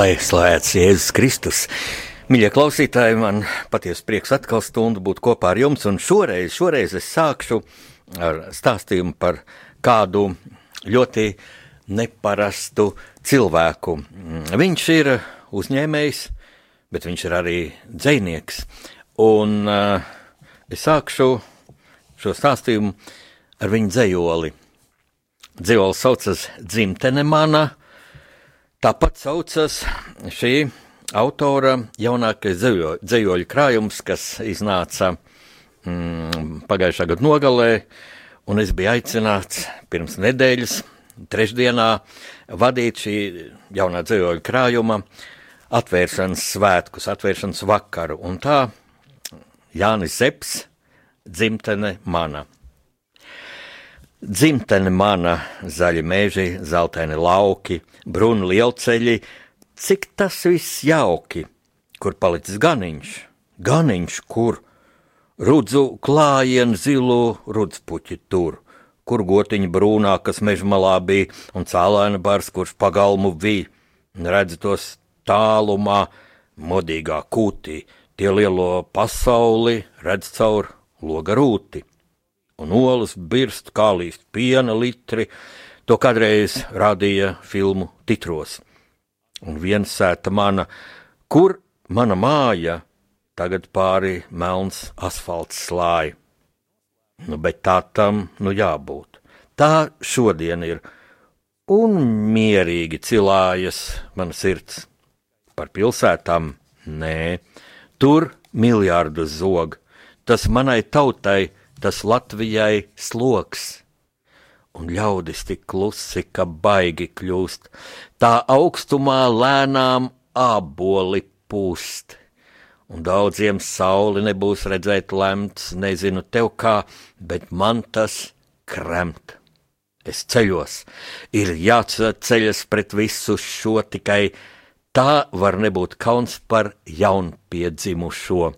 Lai slavēts Jēzus Kristus! Mīļie klausītāji, man patiesi prieks atkal stundu būt kopā ar jums, un šoreiz, šoreiz es sākšu ar stāstījumu par kādu ļoti neparastu cilvēku. Viņš ir uzņēmējs, bet viņš ir arī dzinieks. Un uh, es sākšu šo stāstījumu ar viņa dzējoli. Dzīvols saucas Dzimtene mana, Tāpat saucas šī autora jaunākais dzīvoļu krājums, kas iznāca mm, pagājušā gada nogalē, un es biju aicināts pirms nedēļas, trešdienā, vadīt šī jaunā dzīvoļu krājuma atvēršanas svētkus, atvēršanas vakaru, un tā Jānis Zeps, dzimtene mana. Dzimtene mana, zaļi meži, zeltaini lauki, brūni lielceļi, cik tas viss jauki, kur palicis ganiņš, ganiņš, kur? Rudzu klājienu zilu rudspuķi tur, kur gotiņa brūnā, kas meža malā bija, un cēlēna bars, kurš pagalmu bija, redz tos tālumā, modīgā kūtī, tie lielo pasauli redz caur loga rūti un olas birst kā līst piena litri. To kādreiz rādīja filmu titros. Un viens sēta mana, kur mana māja, tagad pāri melns asfalts slāja. Nu, bet tā tam nu jābūt. Tā šodien ir, un mierīgi cilājas mana sirds. Par pilsētām nē, tur miljārdus zog, tas manai tautai tas Latvijai sloks. Un ļaudis tik klusi, ka baigi kļūst, tā augstumā lēnām āboli pūst. Un daudziem sauli nebūs redzēt lemts, nezinu tev kā, bet man tas kremt. Es ceļos, ir jāceļas pret visu šo tikai tā var nebūt kauns par jaunpiedzimušo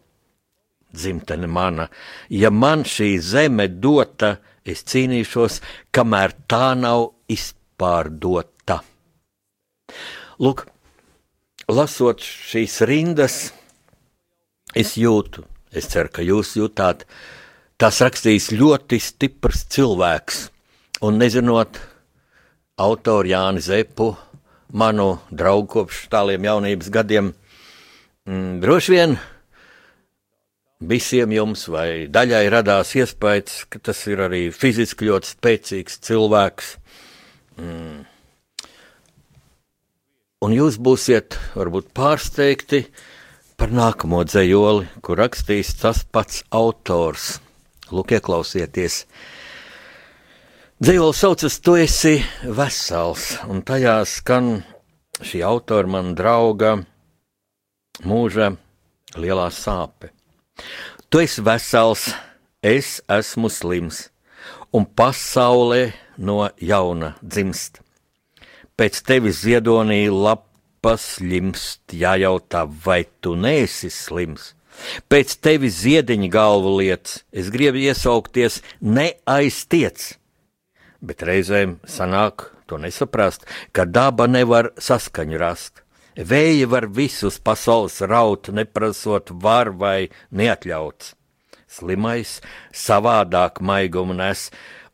dzimtene mana. Ja man šī zeme dota, es cīnīšos, kamēr tā nav izpārdota. Lūk, lasot šīs rindas, es jūtu, es ceru, ka jūs jūtāt, tas rakstījis ļoti stiprs cilvēks, un nezinot autoru Jāni Zepu, manu draugu kopš tāliem jaunības gadiem, mm, droši vien visiem jums vai daļai radās iespējas, ka tas ir arī fiziski ļoti spēcīgs cilvēks. Mm. Un jūs būsiet varbūt pārsteigti par nākamo dzējoli, kur rakstīs tas pats autors. Lūk, ieklausieties! Dzīvols saucas, tu esi vesels, un tajā skan šī autora man drauga mūža lielā sāpe. Tu esi vesels, es esmu slims, un pasaulē no jauna dzimst. Pēc tevis ziedonī lapas limst, jājautā, vai tu neesi slims. Pēc tevis ziediņa galvu liec, es gribu iesaukties, neaiztiec. Bet reizēm sanāk to nesaprast, ka daba nevar saskaņu rast. Vēja var visus pasaules raut, neprasot var vai neatļauts. Slimais savādāk maigumu nes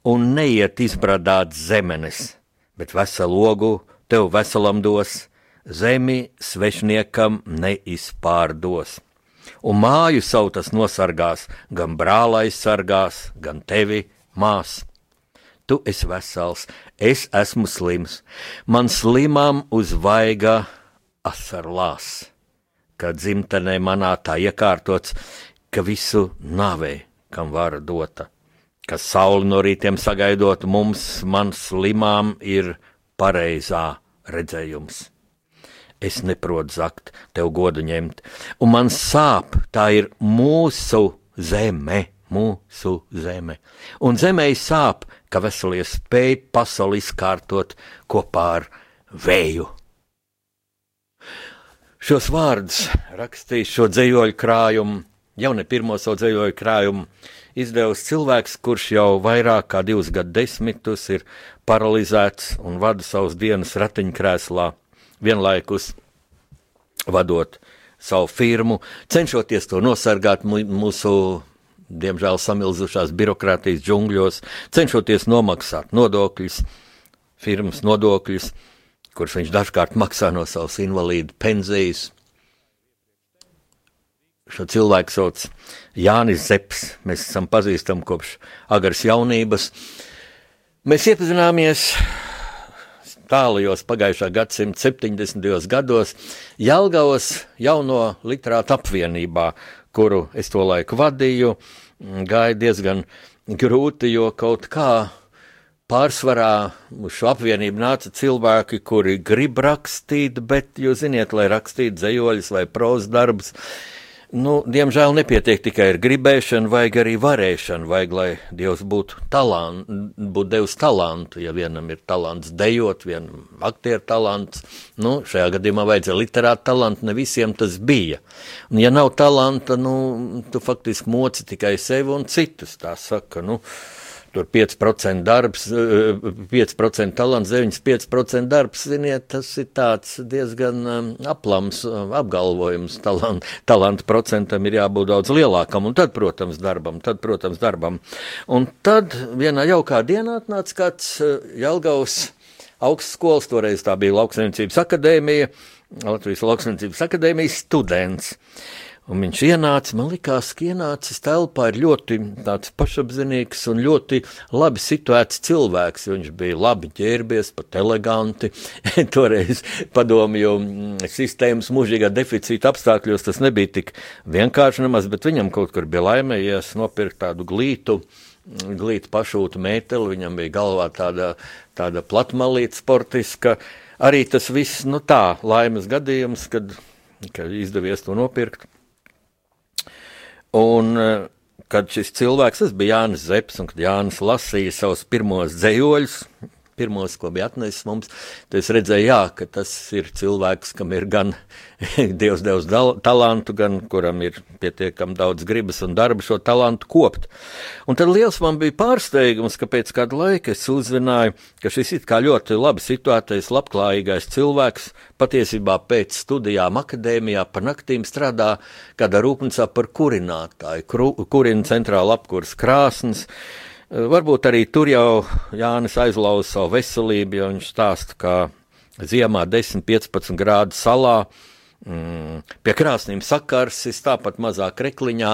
un neiet izbradāt zemenes, bet veselu logu tev veselam dos, zemi svešniekam neizpārdos. Un māju sautas nosargās, gan brālais sargās, gan tevi mās. Tu esi vesels, es esmu slims, man slimam uz vaiga asarlās, ka dzimtenē manā tā iekārtots, ka visu nāvē, kam vara dota. kas sauli no rītiem sagaidot mums, man slimām, ir pareizā redzējums. Es neprotu zakt, tev godu ņemt, un man sāp, tā ir mūsu zeme, mūsu zeme. Un zemē sāp, ka veselie spēj pasauli izkārtot kopā ar vēju. Šos vārdus rakstījis šo dzējoļu krājumu, jau ne pirmo savu dzējoļu krājumu, izdevusi cilvēks, kurš jau vairāk kā divus gadu desmitus ir paralizēts un vada savus dienas ratiņkrēslā, vienlaikus vadot savu firmu, cenšoties to nosargāt mūsu, diemžēl, samilzušās birokrātijas džungļos, cenšoties nomaksāt nodokļus, firmas nodokļus, kurus viņš dažkārt maksā no savas invalīdu pensijas. Šo cilvēku sauc Jānis Zepes. Mēs esam pazīstami kopš agras jaunības. Mēs iepazināmies tālajos pagājušā gadsimta 70. gados Jelgavas jauno literātu apvienībā, kuru es to laiku vadīju, gāja diezgan grūti, jo kaut kā pārsvarā uz šo apvienību nāca cilvēki, kuri grib rakstīt, bet, jūs ziniet, lai rakstītu dzējoļus vai prozas darbus, nu, diemžēl nepietiek tikai ar gribēšanu, vajag arī varēšanu, vajag, lai Dievs būtu, talant, būtu devis talantu. Ja vienam ir talants dejot, vienam aktieru talants, nu, šajā gadījumā vajadzēja literāta talantu, ne visiem tas bija. Un, ja nav talanta, nu, tu faktiski moci tikai sevi un citus, tā saka, nu, tur 5% darbs, 5% eh, talants, 95% darbs, ziniet, tas ir diezgan um, aplams um, apgalvojums. Talant, talantu procentam ir jābūt daudz lielākam, un tad, protams, darbam, tad, protams, darbam. Un tad vienā jaukā dienā atnāca kāds Jelgavs augstskolas, toreiz tā bija Lauksaimniecības akadēmija, Latvijas Lauksaimniecības akadēmijas students. Un viņš ienāca, man liekas, ka ienācis telpā ir ļoti pašapziņīgs un ļoti labi situēts cilvēks. Viņš bija labi ģērbies, pat eleganti. Toreiz padomju mm, sistēmas mūžīgā deficīta apstākļos tas nebija tik vienkārši nemaz, bet viņam kaut kur bija laimējies nopirkt tādu glītu. Glīta pašūta mēteli, viņam bija galvā tāda, tāda platmalīta sportiska. Arī tas viss, nu tā, laimes gadījums, kad, kad izdevies to nopirkt. Un, eh, kad šis cilvēks, tas bija Jānis Zepes, un kad Jānis lasīja savus pirmos dzējoļus, pirmos, ko bija atnesis mums, tad es redzēju, jā, ka tas ir cilvēks, kam ir gan Dievs devis talantu, gan kuram ir pietiekami daudz gribas un darba šo talantu kopt. Un tad liels man bija pārsteigums, ka pēc kāda laika es uzzināju, ka šis it kā ļoti labi situētais, labklājīgais cilvēks patiesībā pēc studijām akadēmijā par naktīm strādā kādā rūpnīcā par kurinātāju, kurina centrāla apkurs krāsnes. Varbūt arī tur jau Jānis aizlauza savu veselību, jo viņš stāsta, ka ziemā 10-15 grādu salā mm, pie krāsnīm sakarsis, tāpat mazā krekliņā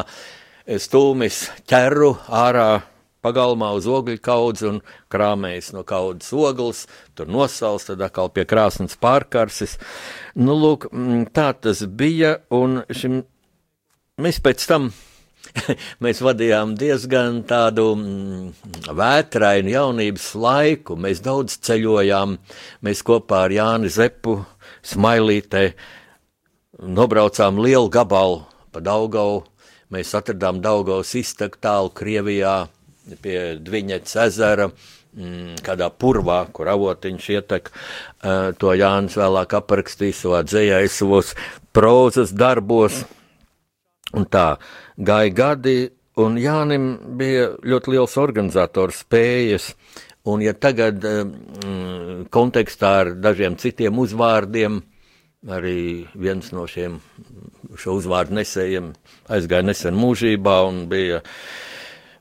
stūmis ķeru ārā pagalmā uz ogļu kaudzi un krāmējas no kaudzes ogles, tur nosals, tad atkal pie krāsnes pārkarsis. Nu, lūk, mm, tā tas bija, un šim mēs pēc tam mēs vadījām diezgan tādu mm, vētrainu jaunības laiku. Mēs daudz ceļojām, mēs kopā ar Jāni Zepu, Smailītē, nobraucām lielu gabalu pa Daugau. Mēs atradām Daugavas iztaku tālu Krievijā pie Dviņets ezera mm, kādā purvā, kur avotiņš ietek. Uh, to Jānis vēlāk aprakstīja savā dzējā, savos prozas darbos. Un tā gāja gadi, un Jānim bija ļoti liels organizators spējas. Un, ja tagad mm, kontekstā ar dažiem citiem uzvārdiem, arī viens no šiem šo uzvārdu nesējiem aizgāja nesen mūžībā un bija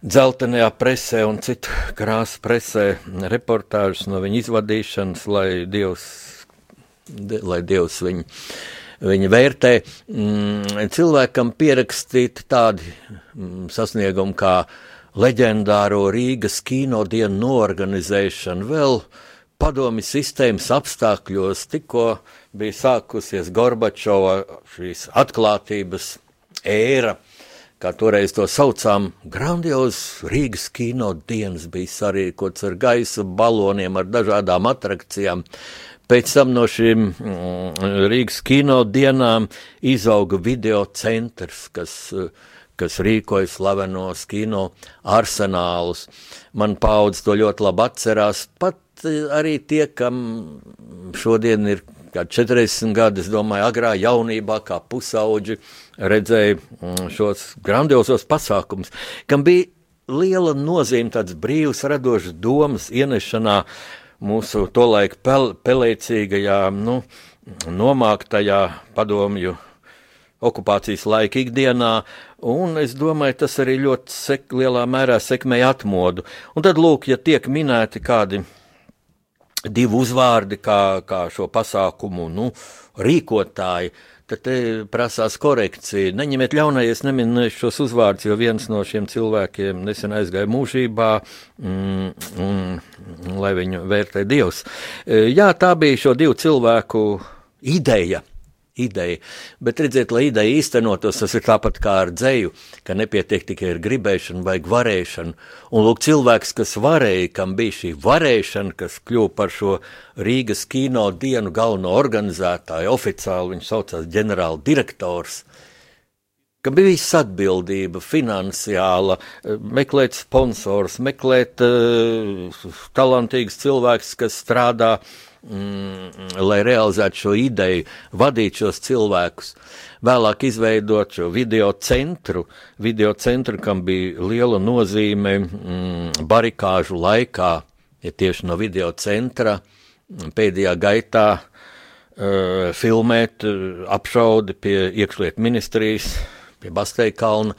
dzeltenajā presē un citu krāsu presē reportāžas no viņa izvadīšanas, lai Dievs, lai Dievs viņu Viņa vērtē mm, cilvēkam pierakstīt tādi mm, sasniegumi kā leģendāro Rīgas kinodienu noorganizēšanu vēl padomi sistēmas apstākļos, tikko bija sākusies Gorbačova šīs atklātības ēra, kā toreiz to saucām, grandiozs Rīgas kino dienas bija sarīkots ar gaisa baloniem, ar dažādām atrakcijām. Pēc tam no šīm mm, Rīgas kino dienām izauga video centrs, kas, kas rīkoja slavenos kino arsenālus. Man paudze to ļoti labi atcerās. Pat arī tie, kam šodien ir kā 40 gadi, es domāju, agrā jaunībā, kā pusauģi, redzēju mm, šos grandiozos pasākumus, kam bija liela nozīme, tāds brīvs, radošs domas ienešanā mūsu tolaik pel, pelēcīgajā, nu, nomāktajā padomju okupācijas laika ikdienā, un es domāju, tas arī ļoti sek, lielā mērā sekmēja atmodu. Un tad, lūk, ja tiek minēti kādi divi uzvārdi, kā, kā šo pasākumu nu, rīkotāji. Tad te prasās korekcija. Neņemiet ļaunai, es neminēšu šos uzvārdus, jo viens no šiem cilvēkiem nesen aizgāja mūžībā, mm, mm, lai viņu vērtē Dievs. E, jā, tā bija šo divu cilvēku ideja ideja. Bet redziet, lai ideja īstenotos, tas ir tāpat kā ar dzēju, ka nepietiek tikai ar gribēšanu, vajag varēšanu. Un lūk, cilvēks, kas varēja, kam bija šī varēšana, kas kļuva par šo Rīgas kino dienu galveno organizētāju, oficiāli viņš saucās ģenerāla direktors. Ka bija viss atbildība, finansiāla, meklēt sponsors, meklēt uh, talantīgus cilvēkus, kas strādā uh, mm, lai realizētu šo ideju, vadīt šos cilvēkus. Vēlāk izveidot šo video centru, video centru, kam bija liela nozīme mm, barikāžu laikā, ja tieši no video centra mm, pēdējā gaitā uh, filmēt uh, apšaudi pie iekšlietu ministrijas, pie Basteika kalna,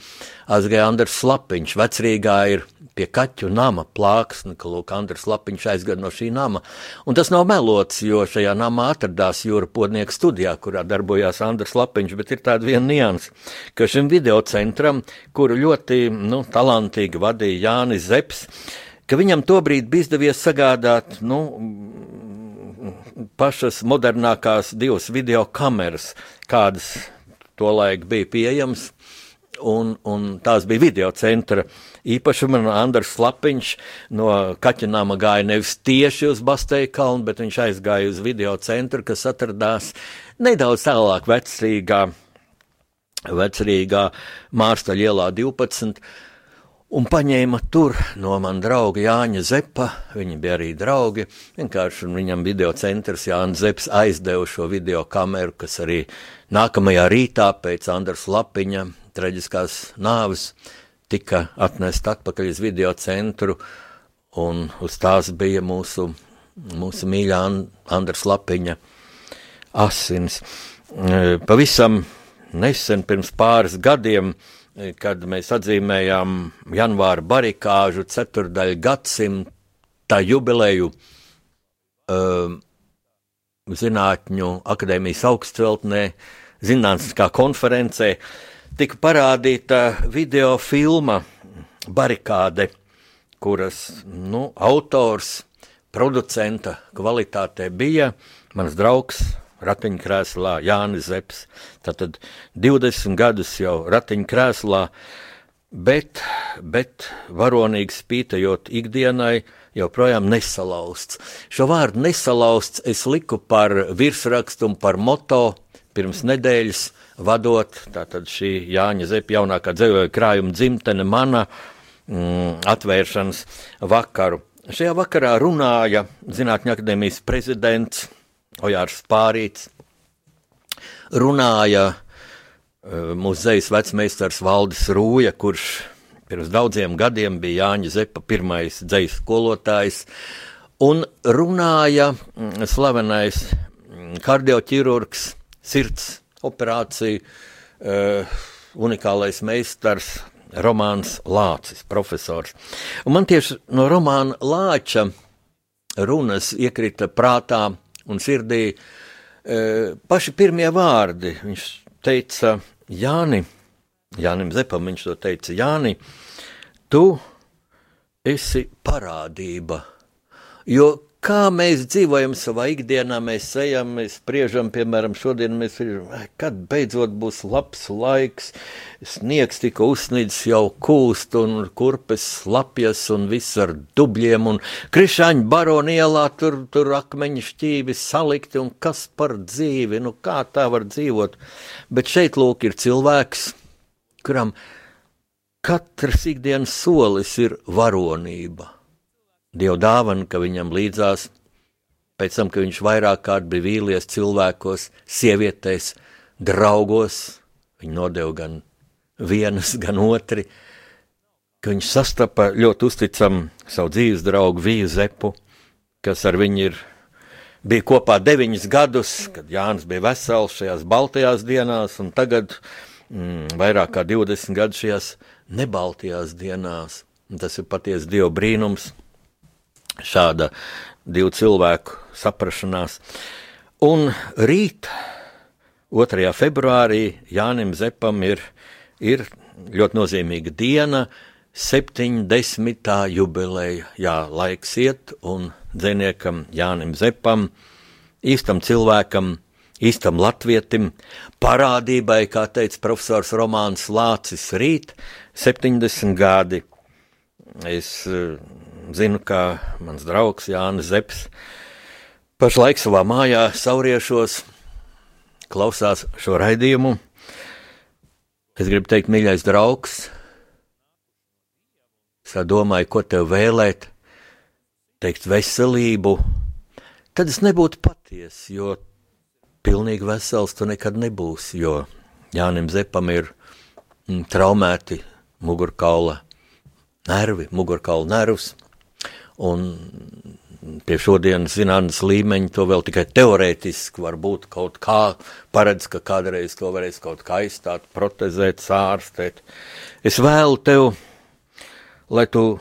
aizgāja Andrs Slapiņš, vecrīgā ir pie kaķu nama plāksne, ka Lūk, Andris Lapiņš aizgāja no šī nama. Un tas nav melots, jo šajā namā atradās jūra podnieka studijā, kurā darbojās Andris Lapiņš, bet ir tāda viena nianses, ka šim video centram, kuru ļoti nu, talantīgi vadīja Jānis Zeps, ka viņam tobrīd bija izdevies sagādāt, nu, pašas modernākās divas video kameras, kādas tolaik bija pieejamas, un, un tās bija video centra īpašuma. Andrs Slapiņš no Kaķenāma gāja nevis tieši uz Basteja kalnu, bet viņš aizgāja uz video centru, kas atradās nedaudz tālāk vecrīgā, vecrīgā Mārstaļa ielā 12 un paņēma tur no man drauga Jāņa Zepa. Viņi bija arī draugi. Vienkārši viņam video centrs Jānis Zeps aizdeva šo video kameru, kas arī nākamajā rītā pēc Andras Lapiņa traģiskās nāves tika atnest atpakaļ uz video centru, un uz tās bija mūsu, mūsu mīļā Andras Lapiņa asins. E, pavisam nesen, pirms pāris gadiem, e, kad mēs atzīmējām janvāra barikāžu ceturdaļu gadsimta jubileju uh, Zinātņu akadēmijas augstceltnē, zinātniskā konferencē, uh, tika parādīta video filma Barikāde, kuras nu, autors, producenta kvalitātē bija mans draugs ratiņkrēslā Jānis Zepes. Tātad 20 gadus jau ratiņkrēslā, bet, bet varonīgi spītajot ikdienai, joprojām nesalausts. Šo vārdu nesalausts es liku par virsrakstu un par moto pirms nedēļas vadot. Tātad šī Jāņa Zepja jaunākā krājuma dzimtene mana mm, atvēršanas vakaru. Šajā vakarā runāja Zinātņu akadēmijas prezidents Ojārs Pārīts, runāja uh, muzejas vecmeistars Valdis Rūja, kurš pirms daudziem gadiem bija Jāņa Zepa pirmais dzējas skolotājs, un runāja mm, slavenais mm, kardioķirurgs, sirds operāciju uh, unikālais meistars Romāns Lācis, profesors. Un man tieši no Romāna Lāča runas iekrita prātā un sirdī uh, paši pirmie vārdi. Viņš teica, Jāni, Jānim Zepam, viņš to teica, Jāni, tu esi parādība. Jo kā mēs dzīvojam savā ikdienā, mēs ejam, mēs spriežam, piemēram, šodien mēs spriežam, kad beidzot būs labs laiks, sniegs tika uzsnīdis jau kūst un kurpes lapjas un viss ar dubļiem un krišāņu baroni ielā tur, tur akmeņu šķīvi salikti un kas par dzīvi, nu kā tā var dzīvot. Bet šeit lūk ir cilvēks, kuram katrs ikdienas solis ir varonība Dieva dāvana, ka viņam līdzās, pēc tam, ka viņš vairāk kārt bija vīlies cilvēkos, sievietēs, draugos, viņi nodeva gan vienas, gan otri, ka viņš sastapa ļoti uzticamu savu dzīves draugu Viju Zepu, kas ar viņu ir bija kopā deviņus gadus, kad Jānis bija vesels šajās baltajās dienās, un tagad mm, vairāk kā 20 gadus šajās nebaltajās dienās. Un tas ir patiesi Dieva brīnums, šāda divu cilvēku saprašanās. Un rīt, 2. februārī, Jānim Zepam ir, ir ļoti nozīmīga diena, 70. jubileja. Jā, laiks iet, un dziniekam Jānim Zepam, īstam cilvēkam, īstam latvietim, parādībai, kā teica profesors Romāns Lācis, rīt 70 gadi. Es zinu, ka mans draugs Jānis Zepes pašlaik savā mājā, sauriešos, klausās šo raidījumu. Es gribu teikt, mīļais draugs, es domāju, ko tev vēlēt, teikt veselību, tad es nebūtu patiesi, jo pilnīgi vesels tu nekad nebūsi, jo Jānim Zepam ir mm, traumēti mugurkaula nervi, mugurkaula nervs, Un pie šodienas zinātnes līmeņa to vēl tikai teorētiski var būt kaut kā paredz, ka kādreiz to varēs kaut kā aizstāt, protezēt, sārstēt. Es vēlu tev, lai tu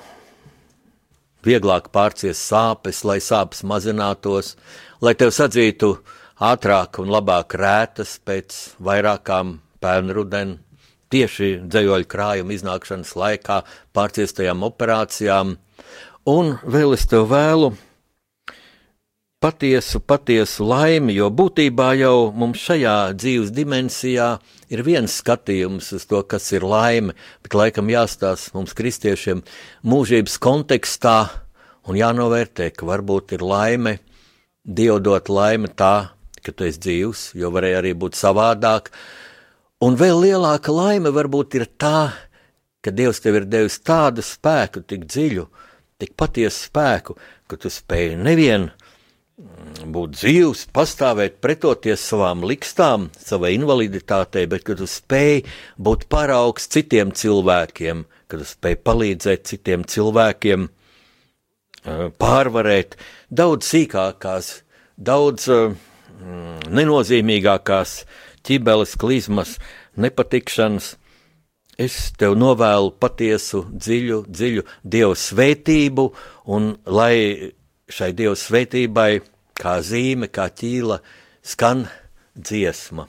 vieglāk pārcies sāpes, lai sāpes mazinātos, lai tev sadzītu ātrāk un labāk rētas pēc vairākām pērnrudenu, tieši dzējoļu krājuma iznākšanas laikā pārciestajām operācijām, Un vēl es tev vēlu patiesu, patiesu laimi, jo būtībā jau mums šajā dzīves dimensijā ir viens skatījums uz to, kas ir laime, bet laikam jāstāsta mums, kristiešiem, mūžības kontekstā un jānovērtē, ka varbūt ir laime, dievdot laime tā, ka tu esi dzīvs, jo varēja arī būt savādāk. Un vēl lielāka laime varbūt ir tā, ka Dievs tev ir devis tādu spēku, tik dziļu, tik patiesu spēku, ka tu spēj nevien mm, būt dzīvs, pastāvēt, pretoties savām likstām, savai invaliditātei, bet ka tu spēj būt paraugs citiem cilvēkiem, ka tu spēj palīdzēt citiem cilvēkiem, pārvarēt daudz sīkākās, daudz mm, nenozīmīgākās ķibeles, klizmas, nepatikšanas, Es tev novēlu patiesu, dziļu, dziļu dievu svētību, un lai šai dievu svētībai, kā zīme, kā ķīla, skan dziesma.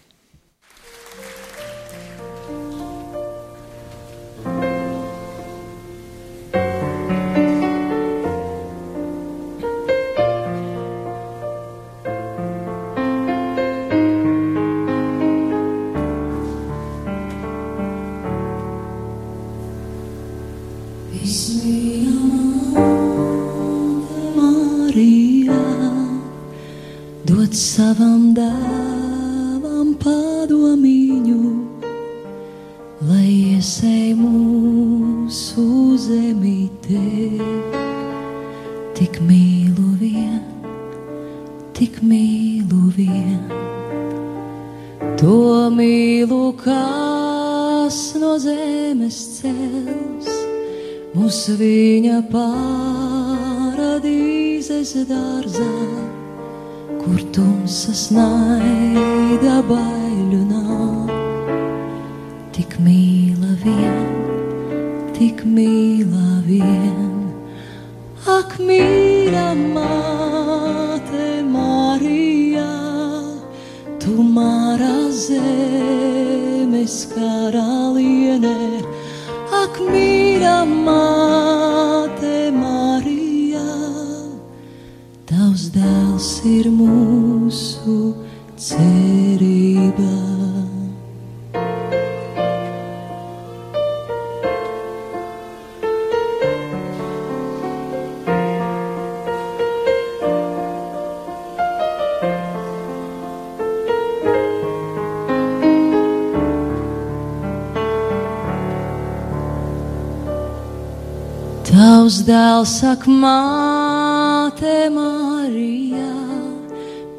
Dēls saka, māte Marija,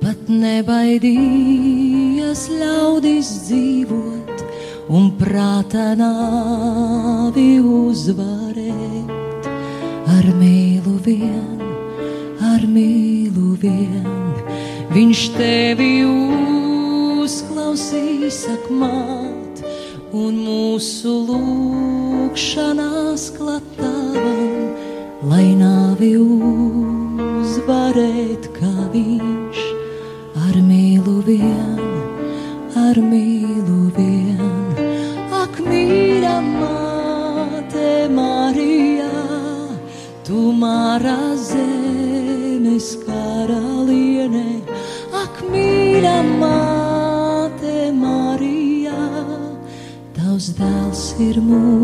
pat nebaidījies ļaudis dzīvot un prātā nāvi uzvarēt. Ar mīlu vien, ar mīlu vien, viņš tevi uzklausīs, saka, māt, un mūsu lūkšanās klatavam nāvi uzvarēt, kā viņš ar mīlu vien, ar mīlu vien. Ak, mīļa māte Marijā, tu mārā zemes karaliene. Ak, mīļa māte Marijā, tavs dēls ir mūsu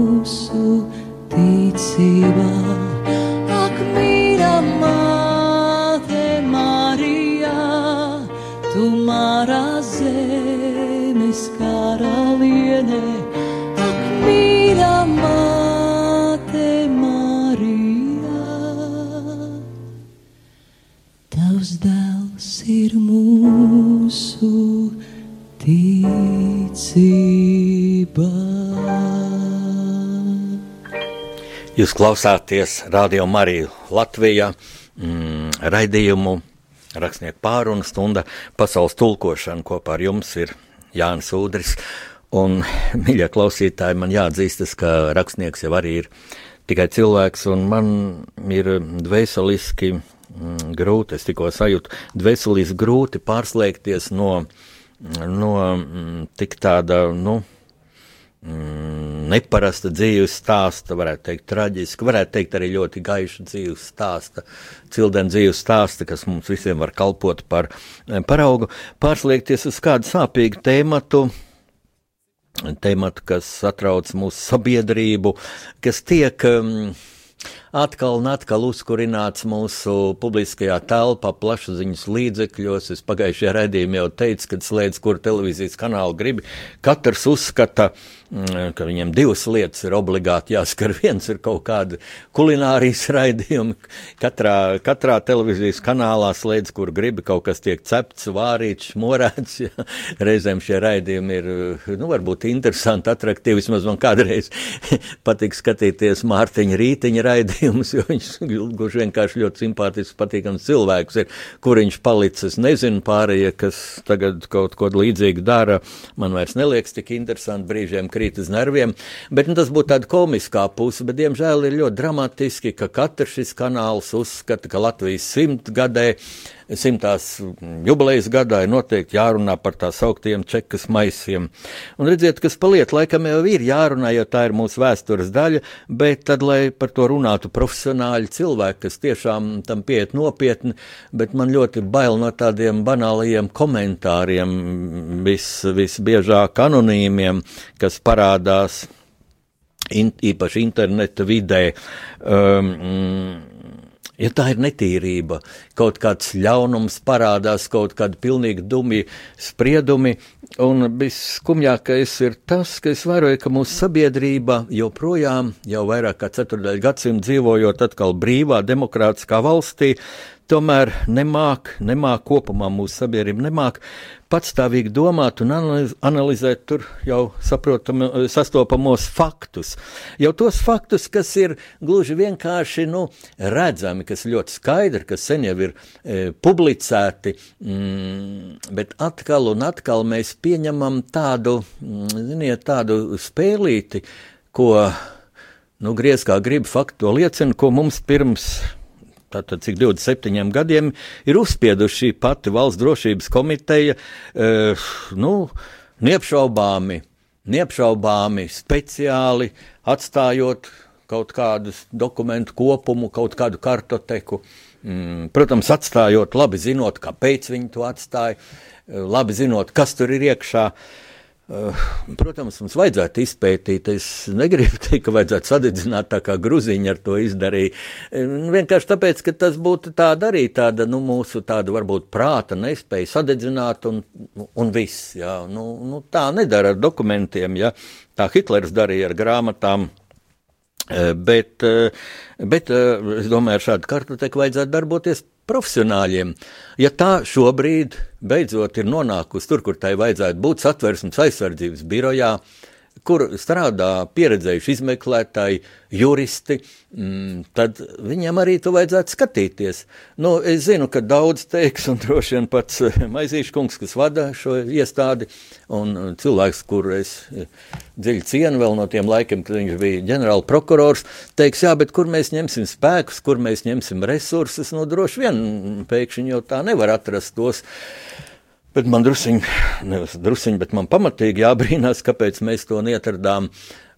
Ak, mīļa Jūs klausāties Radio Mariju Latvijā mm, raidījumu rakstnieku pārunu stunda pasaules tulkošana kopā ar jums ir Jānis Udris. Un, mīļie klausītāji, man jāatzīstas, ka rakstnieks jau arī ir tikai cilvēks, un man ir dvēseliski mm, grūti, es tikko sajūtu, dvēseliski grūti pārslēgties no, no mm, tik tāda, nu, mm, neparasta dzīves stāsta, varētu teikt, traģiska, varētu teikt, arī ļoti gaiša dzīves stāsta, cildena dzīves stāsta, kas mums visiem var kalpot par eh, paraugu, pārslēgties uz kādu sāpīgu tēmatu. Tematu, kas satrauc mūsu sabiedrību, kas tiek um, atkal un atkal uzkurināts mūsu publiskajā telpā, plašsaziņas līdzekļos. Es pagājušajā raidījumā jau teicu, ka slēdz, kur televīzijas kanālu grib. Katrs uzskata, mm, ka viņam divas lietas ir obligāti jāskar. Viens ir kaut kāda kulinārijas raidījuma. Katrā, katrā televīzijas kanālā slēdz, kur grib, kaut kas tiek cepts, vārīts, morēts. Ja. Reizēm šie raidījumi ir, nu, varbūt interesanti, attraktīvi. Vismaz man kādreiz patīk skatīties Mārtiņa rītiņa raidījumus, jo viņš gluži vienkārši ļoti simpātisks, patīkams cilvēks ir, kur viņš palicis. Nezinu pārējie, kas tagad kaut ko līdzīgu dara, man vairs neliekas tik interesanti, brīžiem krīt uz nerviem, bet nu, tas būtu tāda komiskā puse, bet diemžēl ir ļoti dramatiski, ka katrs šis kanāls uzskata, ka Latvijas simtgadē simtās jubilejas gadā ir noteikti jārunā par tā sauktiem čekas maisiem. Un redziet, kas paliek, laikam jau ir jārunā, jo tā ir mūsu vēstures daļa, bet tad, lai par to runātu profesionāļi cilvēki, kas tiešām tam pieiet nopietni, bet man ļoti bail no tādiem banālajiem komentāriem, vis, visbiežāk anonīmiem, kas parādās. In, īpaši interneta vidē, um, Ja tā ir netīrība, kaut kāds ļaunums parādās, kaut kādi pilnīgi dumi spriedumi, un visskumjākais ir tas, ka es vēroju, ka mūsu sabiedrība joprojām, jau vairāk kā ceturdaļu gadsimtu dzīvojot atkal brīvā, demokrātiskā valstī, tomēr nemāk, nemāk kopumā mūsu sabiedrība nemāk patstāvīgi domāt un analizēt tur jau saprotam, sastopamos faktus. Jau tos faktus, kas ir gluži vienkārši nu, redzami, kas ļoti skaidri, kas sen jau ir e, publicēti, mm, bet atkal un atkal mēs pieņemam tādu, mm, ziniet, tādu spēlīti, ko, nu, griez kā grib faktu liecina, ko mums pirms tātad cik 27 gadiem ir uzspieduši pati valsts drošības komiteja, uh, nu, neapšaubāmi, neapšaubāmi speciāli atstājot kaut kādu dokumentu kopumu, kaut kādu kartoteku, Mm, protams, atstājot, labi zinot, kāpēc viņi to atstāja, labi zinot, kas tur ir iekšā. Eh, protams, mums vajadzētu izpētīt. Es negribu teikt, ka vajadzētu sadedzināt tā kā gruziņi ar to izdarīja. Eh, vienkārši tāpēc, ka tas būtu tāda arī tāda, nu, mūsu tāda varbūt prāta nespēja sadedzināt un, un viss. Jā. Nu, nu, tā nedara ar dokumentiem, ja tā Hitlers darīja ar grāmatām Eh, bet, eh, bet eh, es domāju, ar šādu kartoteku vajadzētu darboties profesionāļiem. Ja tā šobrīd beidzot ir nonākusi tur, kur tai vajadzētu būt satversmes aizsardzības birojā, uh, kur strādā pieredzējuši izmeklētāji, juristi, mm, tad viņam arī to vajadzētu skatīties. Nu, es zinu, ka daudz teiks, un droši vien pats eh, Maizīšs kungs, kas vada šo iestādi, un eh, cilvēks, kur es eh, dziļi cienu vēl no tiem laikiem, kad viņš bija ģenerāla prokurors, teiks, jā, bet kur mēs ņemsim spēkus, kur mēs ņemsim resursus, nu, droši vien pēkšņi jau tā nevar atrast tos. Bet man druskuļi, nevis druskuļi, bet man pamatīgi jābrīnās, kāpēc mēs to neatradām.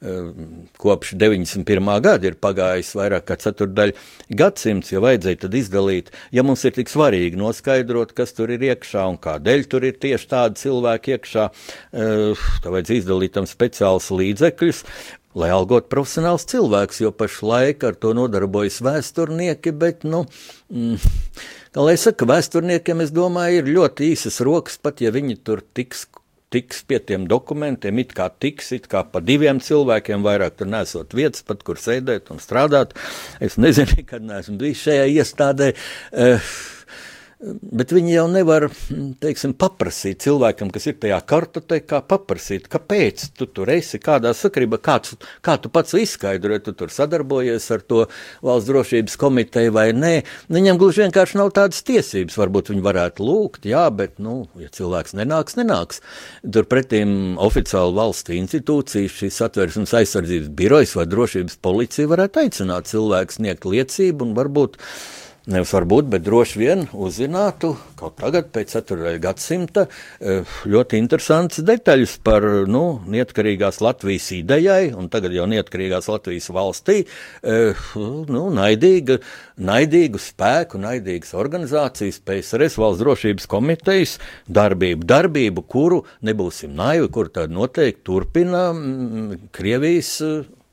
Eh, kopš 91. gada ir pagājis vairāk kā ceturdaļa gadsimts, ja vajadzēja tad izdalīt. Ja mums ir tik svarīgi noskaidrot, kas tur ir iekšā un kādēļ tur ir tieši tādi cilvēki iekšā, eh, tad vajadzēja izdalīt tam speciālus līdzekļus. Lai algot profesionāls cilvēks, jo pašlaik ar to nodarbojas vēsturnieki, bet, nu, mm, Kā lai saka, vēsturniekiem, es domāju, ir ļoti īsas rokas, pat ja viņi tur tiks tiks pie tiem dokumentiem, it kā tiks, it kā pa diviem cilvēkiem, vairāk tur nesot vietas, pat kur sēdēt un strādāt. Es nezinu, kad neesmu bijis šajā iestādē. Uh, Bet viņi jau nevar teiksim, paprasīt cilvēkam, kas ir tajā kartotekā, paprasīt, kāpēc tu tur esi, kādā sakarībā, kāds, kā tu pats izskaidro, tu tur sadarbojies ar to valsts drošības komiteju vai nē. Viņam gluži vienkārši nav tādas tiesības. Varbūt viņi varētu lūgt, jā, bet, nu, ja cilvēks nenāks, nenāks. Turpretīm oficiāli valsts institūcijas, šīs atvērsmes aizsardzības birojas vai drošības policija varētu aicināt cilvēku sniegt liecību un varbūt Nevis varbūt, bet droši vien uzzinātu kaut tagad, pēc 4. gadsimta, eh, ļoti interesants detaļas par nu, neatkarīgās Latvijas idejai, un tagad jau neatkarīgās Latvijas valstī, eh, nu, naidīga, naidīgu spēku, naidīgas organizācijas, PSRS valsts drošības komitejas darbību, darbību, kuru nebūsim naivi, kur tad noteikti turpina mm, Krievijas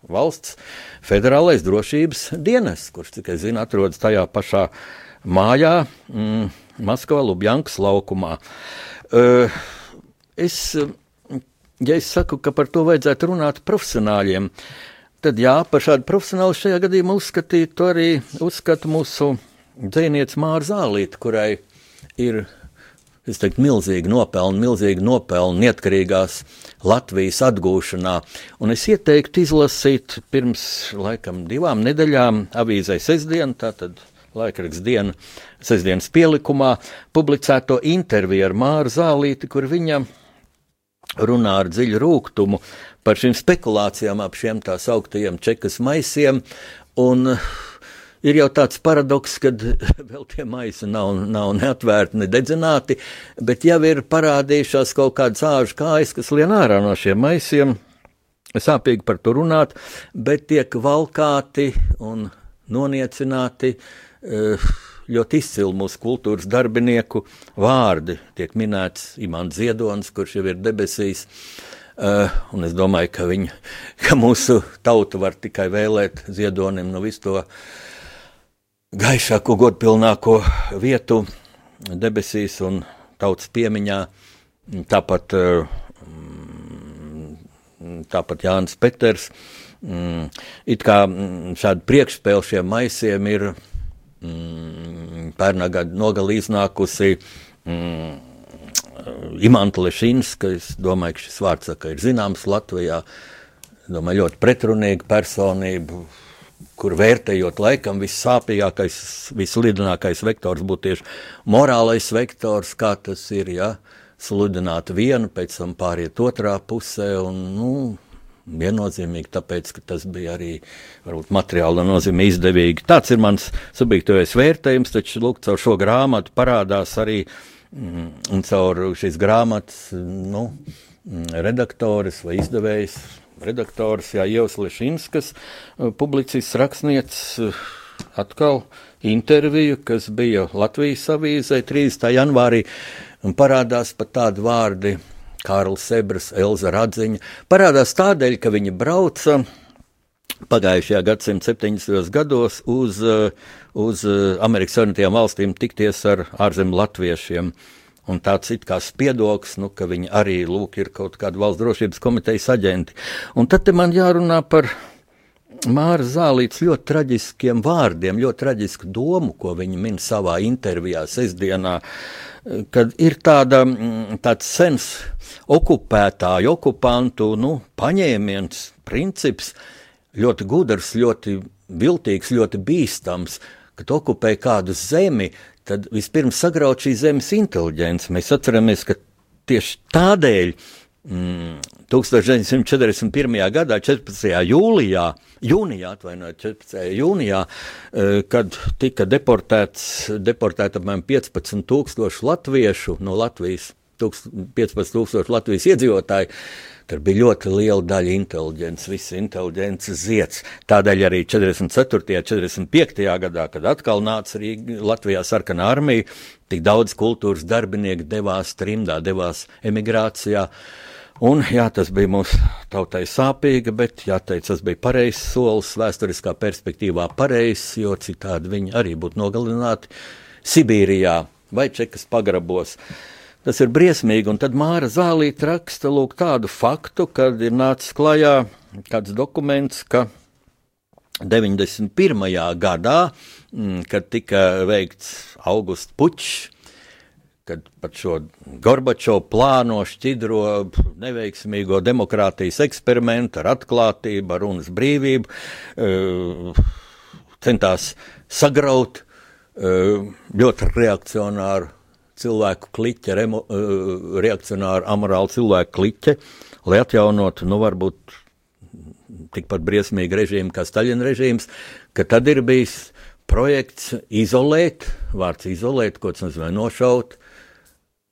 valsts federālais drošības dienas, kurš, cik es zinu, atrodas tajā pašā mājā, mm, Maskavā, Lubjankas laukumā. Uh, es, ja es saku, ka par to vajadzētu runāt profesionāļiem, tad jā, par šādu profesionālu šajā gadījumā uzskatītu arī uzskatu mūsu dzēniece Māra Zālīte, kurai ir es teiktu, milzīgi nopelni, milzīgi nopelni neatkarīgās Latvijas atgūšanā. Un es ieteiktu izlasīt pirms laikam divām nedēļām avīzē sestdien, tātad laikraksts diena, sestdienas pielikumā, publicēto interviju ar Māru Zālīti, kur viņa runā ar dziļu rūkumu par šīm spekulācijām ap šiem tā sauktajiem čekas maisiem. Un ir jau tāds paradoks, ka vēl tie maisi nav, nav neatvērti, nededzināti, bet jau ir parādījušās kaut kādas āžu kājas, kas lien ārā no šiem maisiem. Sāpīgi par to runāt, bet tiek valkāti un noniecināti eh, ļoti izcili mūsu kultūras darbinieku vārdi. Tiek minēts Imants Ziedonis, kurš jau ir debesīs. Uh, un es domāju, ka, viņa, ka mūsu tauta var tikai vēlēt Ziedonim no visu to uh, gaišāko, godpilnāko vietu debesīs un tautas piemiņā. Tāpat, mm, tāpat Jānis Peters. Mm, it kā mm, šādi priekšspēle šiem maisiem ir pērnā gada nogalī iznākusi Imants Lešins, kas, domāju, ka šis vārds saka, ir zināms Latvijā. Domāju, ļoti pretrunīga personība, kur vērtējot laikam vissāpīgākais, vislidinākais vektors būtu tieši morālais vektors, kā tas ir, ja sludināt vienu, pēc tam pāriet otrā pusē, un, nu, viennozīmīgi, tāpēc, ka tas bija arī, varbūt, materiāla nozīmē izdevīgi. Tāds ir mans subjektīvais vērtējums, taču, lūk, caur šo grāmatu parādās arī, mm, un caur šīs grāmatas, nu, mm, redaktores vai izdevējs redaktors Jānis Lešinskas, uh, publicists, rakstnieks, uh, atkal interviju, kas bija Latvijas avīzē 30. janvārī, un parādās pat tādi vārdi. Kārlis Sebras, Elza Radziņa parādās tādēļ, ka viņi brauca pagājušajā gadsimta 70. gados uz, uz Amerikas Savienotajām valstīm tikties ar ārzemju latviešiem. Un tāds it kā spiedoks, nu, ka viņi arī lūk, ir kaut kāda valsts drošības komitejas aģenti. Un tad man jārunā par Māra Zālīts ļoti traģiskiem vārdiem, ļoti traģisku domu, ko viņa min savā intervijā sestdienā, kad ir tāda, mm, tāds sens okupētāju, okupantu nu, paņēmiens, princips, ļoti gudrs, ļoti viltīgs, ļoti bīstams, kad okupē kādu zemi, tad vispirms sagraut šīs zemes inteliģenci. Mēs atceramies, ka tieši tādēļ mm, 1941. gadā, 14. jūlijā, jūnijā, atvainojiet, 14. jūnijā, eh, kad tika deportēts, deportēta apmēram 15 tūkstoši latviešu no Latvijas, 15 tūkstoši Latvijas iedzīvotāji, Tur bija ļoti liela daļa inteliģences, visa inteliģences zieds. Tādēļ arī 44. un 45. gadā, kad atkal nāca Rīga, Latvijā sarkanā armija, tik daudz kultūras darbinieku devās trimdā, devās emigrācijā. Uh, Un, jā, tas bija mūsu tautai sāpīgi, bet jāteic, tas bija pareizs solis, vēsturiskā perspektīvā pareizs, jo citādi viņi arī būtu nogalināti Sibīrijā vai Čekas pagrabos. Tas ir briesmīgi, un tad Māra Zālīte raksta lūk tādu faktu, kad ir nācis klajā kāds dokuments, ka 91. gadā, mm, kad tika veikts Augusts Pučs, kad pat šo Gorbačovu plāno šķidro neveiksmīgo demokrātijas eksperimentu ar atklātību, ar runas brīvību, eh, centās sagraut eh, ļoti reakcionāru cilvēku kliķa, remo, eh, reakcionāru amorālu cilvēku kliķa, lai atjaunotu, nu, varbūt tikpat briesmīgu režīmu kā Staļina režīms, ka tad ir bijis projekts izolēt, vārds izolēt, ko tas nozīmē nošaut,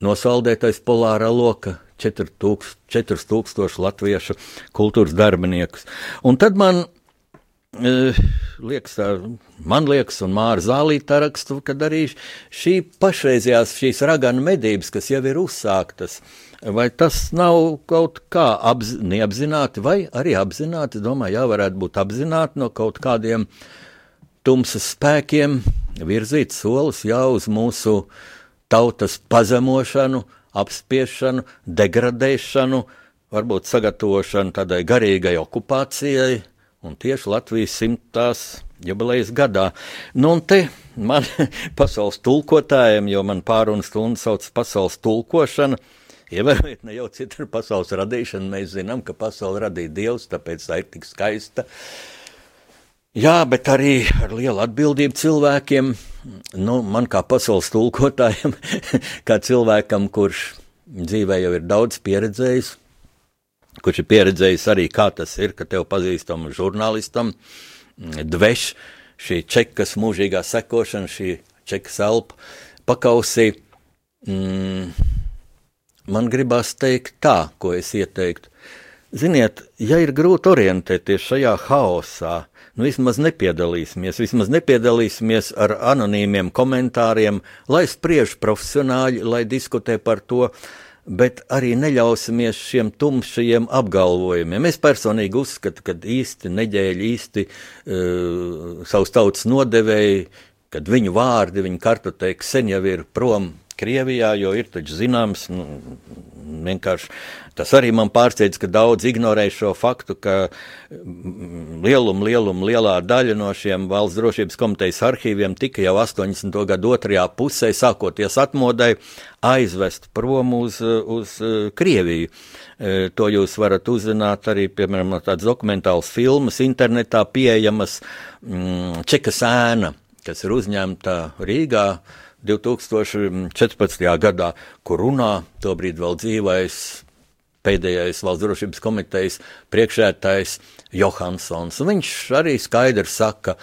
nosaldētais polārā loka 4000 latviešu kultūras darbiniekus. Un tad man liekas, tā, man liekas, un Māra Zālīta rakstu, ka arī šī pašreizējās šīs raganu medības, kas jau ir uzsāktas, vai tas nav kaut kā apz, neapzināti, vai arī apzināti, domāju, jā, varētu būt apzināti no kaut kādiem tumsas spēkiem virzīt solis jau uz mūsu tautas pazemošanu, apspiešanu, degradēšanu, varbūt sagatavošanu tādai garīgai okupācijai, un tieši Latvijas simtās jubilejas gadā. Nu, un te man pasaules tulkotājiem, jo man pārunu stundu sauc pasaules tulkošana, Ievērojiet, ne jau citur pasaules radīšana, mēs zinām, ka pasauli radīja Dievs, tāpēc tā ir tik skaista. Jā, bet arī ar lielu atbildību cilvēkiem, nu, man kā pasaules tulkotājam, kā cilvēkam, kurš dzīvē jau ir daudz pieredzējis, kurš ir pieredzējis arī, kā tas ir, ka tev pazīstamam žurnālistam dveš šī čekas mūžīgā sekošana, šī čekas elpa pakausī. Mm, man gribās teikt tā, ko es ieteiktu. Ziniet, ja ir grūti orientēties šajā haosā, nu vismaz nepiedalīsimies, vismaz nepiedalīsimies ar anonīmiem komentāriem, lai spriež profesionāļi, lai diskutē par to, bet arī neļausimies šiem tumšajiem apgalvojumiem. Es personīgi uzskatu, ka īsti neģēļi, īsti uh, savus tautas nodevēji, kad viņu vārdi, viņu kartotēki sen jau ir prom Krievijā, jo ir taču zināms, nu, vienkārši tas arī man pārsteidz, ka daudz ignorē šo faktu, ka lielum, lielum, lielā daļa no šiem valsts drošības komitejas arhīviem tika jau 80. gadu otrajā pusē, sākoties atmodai, aizvest prom uz, uz Krieviju. E, to jūs varat uzzināt arī, piemēram, no tādas dokumentālas filmas internetā pieejamas mm, Čekas ēna, kas ir uzņemta Rīgā 2014. gadā, kur runā tobrīd vēl dzīvais pēdējais valsts drošības komitejas priekšētājs Johansons. Viņš arī skaidri saka,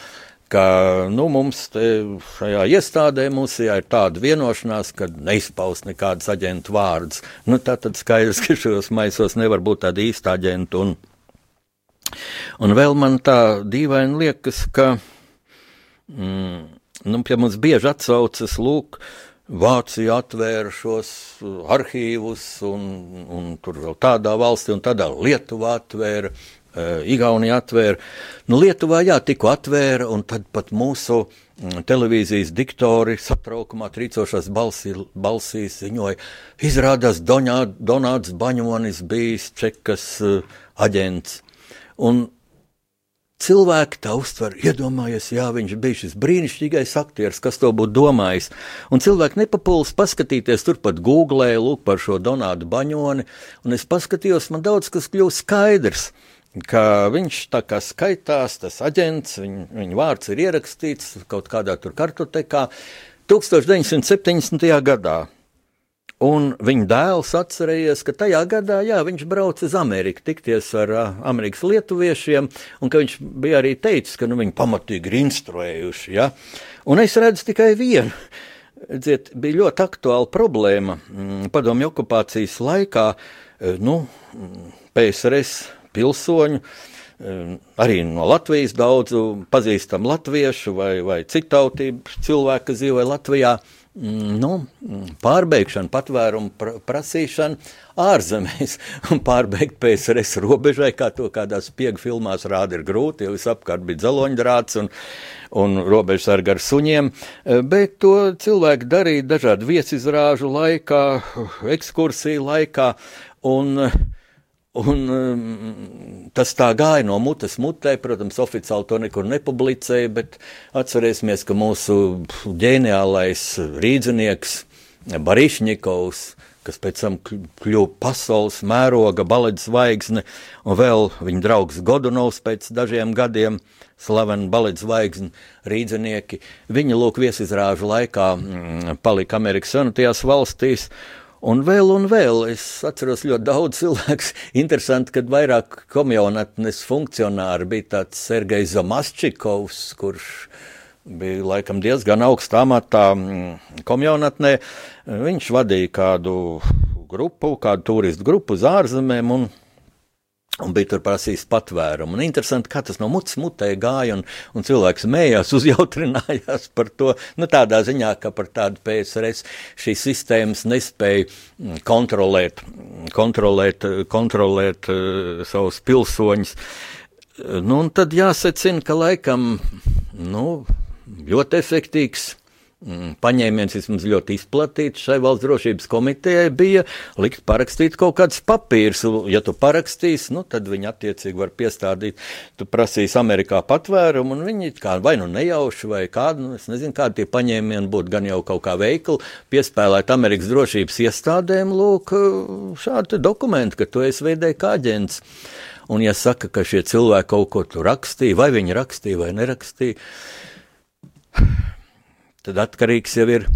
ka nu, mums šajā iestādē mums ir tāda vienošanās, ka neizpaust nekādas aģentu vārdus. Nu, tā tad skaidrs, ka šajos maisos nevar būt tāda īsta aģenta. Un, un vēl man tā dīvaini liekas, ka mm, nu, pie mums bieži atsaucas, lūk, Vācija atvēra šos arhīvus, un, un tur vēl tādā valstī, un tādā Lietuvā atvēra, uh, Igaunija atvēra. Nu, Lietuvā jā, tikko atvēra, un tad pat mūsu mm, televīzijas diktori satraukumā trīcošās balsī, balsīs ziņoja, izrādās Doņā, Donāts Baņonis bijis Čekas uh, aģents. Un Cilvēki tā uztver, iedomājies, jā, viņš bija šis brīnišķīgais aktieris, kas to būtu domājis. Un cilvēki nepapūlis paskatīties turpat Google, lūk, par šo Donātu Baņoni, un es paskatījos, man daudz kas kļūst skaidrs. Ka viņš tā kā skaitās, tas aģents, viņa, viņa vārds ir ierakstīts kaut kādā tur kartotekā 1970. gadā. Un viņa dēls atcerējies, ka tajā gadā jā, viņš brauca uz Ameriku, tikties ar uh, Amerikas lietuviešiem, un viņš bija arī teicis, ka nu, viņi pamatīgi ir instruējuši. Ja? Un es redzu tikai vienu. Dziet, bija ļoti aktuāla problēma mm, padomju okupācijas laikā. Nu, PSRS pilsoņu, arī no Latvijas daudzu pazīstam latviešu vai, vai citautību cilvēku, kas dzīvoja Latvijā. Mm, nu, pārbeigšana, patvērumu prasīšana ārzemēs un pārbeigt PSRS robežai, kā to kādās spiegu filmās rāda, ir grūti, jo visapkārt bija dzeloņdrāts un, un robežsargi ar suņiem, bet to cilvēki darīja dažādu viesizrāžu laikā, ekskursiju laikā, un uh, Un, um, tas tā gāja no mutes mutē, protams, oficiāli to nekur nepublicēja, bet atcerēsimies, ka mūsu ģeniālais rīznieks Barišņikovs, kas pēc tam kļuva pasaules mēroga balets zvaigzne, un vēl viņa draugs Godunovs pēc dažiem gadiem, slavena balets zvaigzne, rīznieki, viņa lūk viesizrāžu laikā mm, palika Amerikas Savienotajās valstīs. Un vēl un vēl es atceros ļoti daudz cilvēku. Interesanti, ka vairāk komjaunatnes funkcionāri bija tāds Sergejs Zamasčikovs, kurš bija laikam diezgan augstā amatā mm, komjaunatnē. Viņš vadīja kādu grupu, kādu turistu grupu uz ārzemēm. Un, Un bija tur prasījis patvērumu. Un interesanti, kā tas no mutes mutē gāja, un, un cilvēks mējās, uzjautrinājās par to. Nu, tādā ziņā, ka par tādu PSRS šīs sistēmas nespēja mm, kontrolēt, kontrolēt, kontrolēt uh, savus pilsoņus. Nu, un tad jāsacina, ka laikam nu, ļoti efektīvs paņēmiens vismaz ļoti izplatīts šai valsts drošības komitejai bija likt parakstīt kaut kādus papīrus. Ja tu parakstīsi, nu, tad viņi attiecīgi var piestādīt. Tu prasīsi Amerikā patvērumu, un viņi kā vai nu nejauši, vai kādu, nu, es nezinu, kādi tie paņēmieni būtu gan jau kaut kā veikli, piespēlēt Amerikas drošības iestādēm, lūk, šādi dokumenti, ka tu esi veidēji kā aģents. Un, ja saka, ka šie cilvēki kaut ko tur rakstīja, vai viņi rakstīja vai nerakstīja, tad atkarīgs jau ir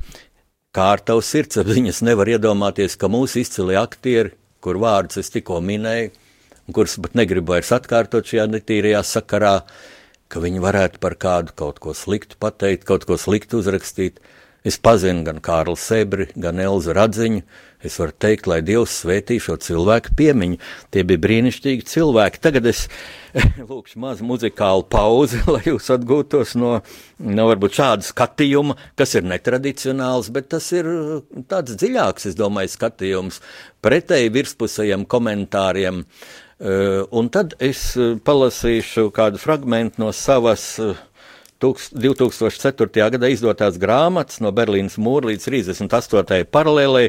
kā ar tavu sirdsapziņas. Nevar iedomāties, ka mūsu izcili aktieri, kur vārdus es tikko minēju, un kurus pat negribu vairs atkārtot šajā netīrajā sakarā, ka viņi varētu par kādu kaut ko sliktu pateikt, kaut ko sliktu uzrakstīt. Es pazinu gan Kārlu Sebri, gan Elzu Radziņu. Es varu teikt, lai Dievs svētī šo cilvēku piemiņu. Tie bija brīnišķīgi cilvēki. Tagad es lūkšu mazu muzikālu pauzi, lai jūs atgūtos no, no varbūt šāda skatījuma, kas ir netradicionāls, bet tas ir tāds dziļāks, es domāju, skatījums pretēji virspusējiem komentāriem. Uh, un tad es palasīšu kādu fragment no savas uh, 2004. gadā izdotās grāmatas no Berlīnas mūra līdz 38. paralēlē,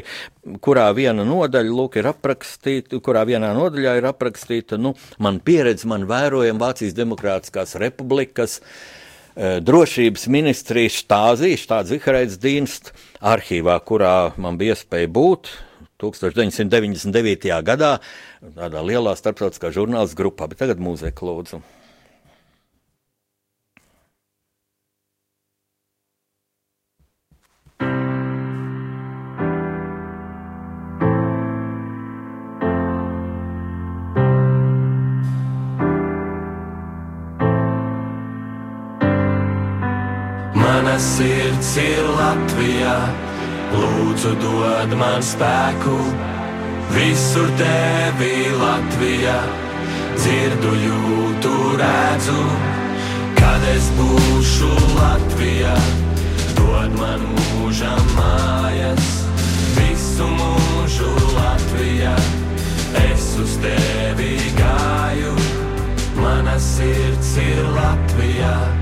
kurā viena nodaļa lūk, ir aprakstīta, kurā vienā nodaļā ir aprakstīta nu, man pieredze, man vērojama Vācijas Demokrātiskās republikas eh, drošības ministrijas štāzī, štāds Ziharēts dienst arhīvā, kurā man bija iespēja būt. 1999. gadā tādā lielā starptautiskā žurnālistu grupā, bet tagad mūzika lūdzu. Mana sirds ir Latvijā, lūdzu, dod man spēku. Visur tevi Latvijā, dzirdu, jūtu, redzu, kad es būšu Latvijā, dod man mūža mājas, visu mūžu Latvijā. Es uz tevi gāju, mana sirds ir Latvijā,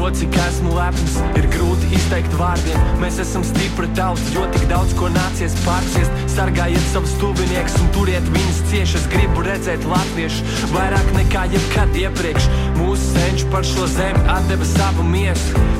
To, cik esmu lepns, ir grūti izteikt vārdiem. Mēs esam stipri tauta, jo tik daudz ko nācies pārciest. Sargājiet savus tuviniekus un turiet viņus cieši. Es gribu redzēt latviešu vairāk nekā jebkad iepriekš. Mūsu senči par šo zemi atdeva savu miesu.